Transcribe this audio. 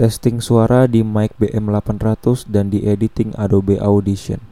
testing suara di mic BM800 dan di editing Adobe Audition.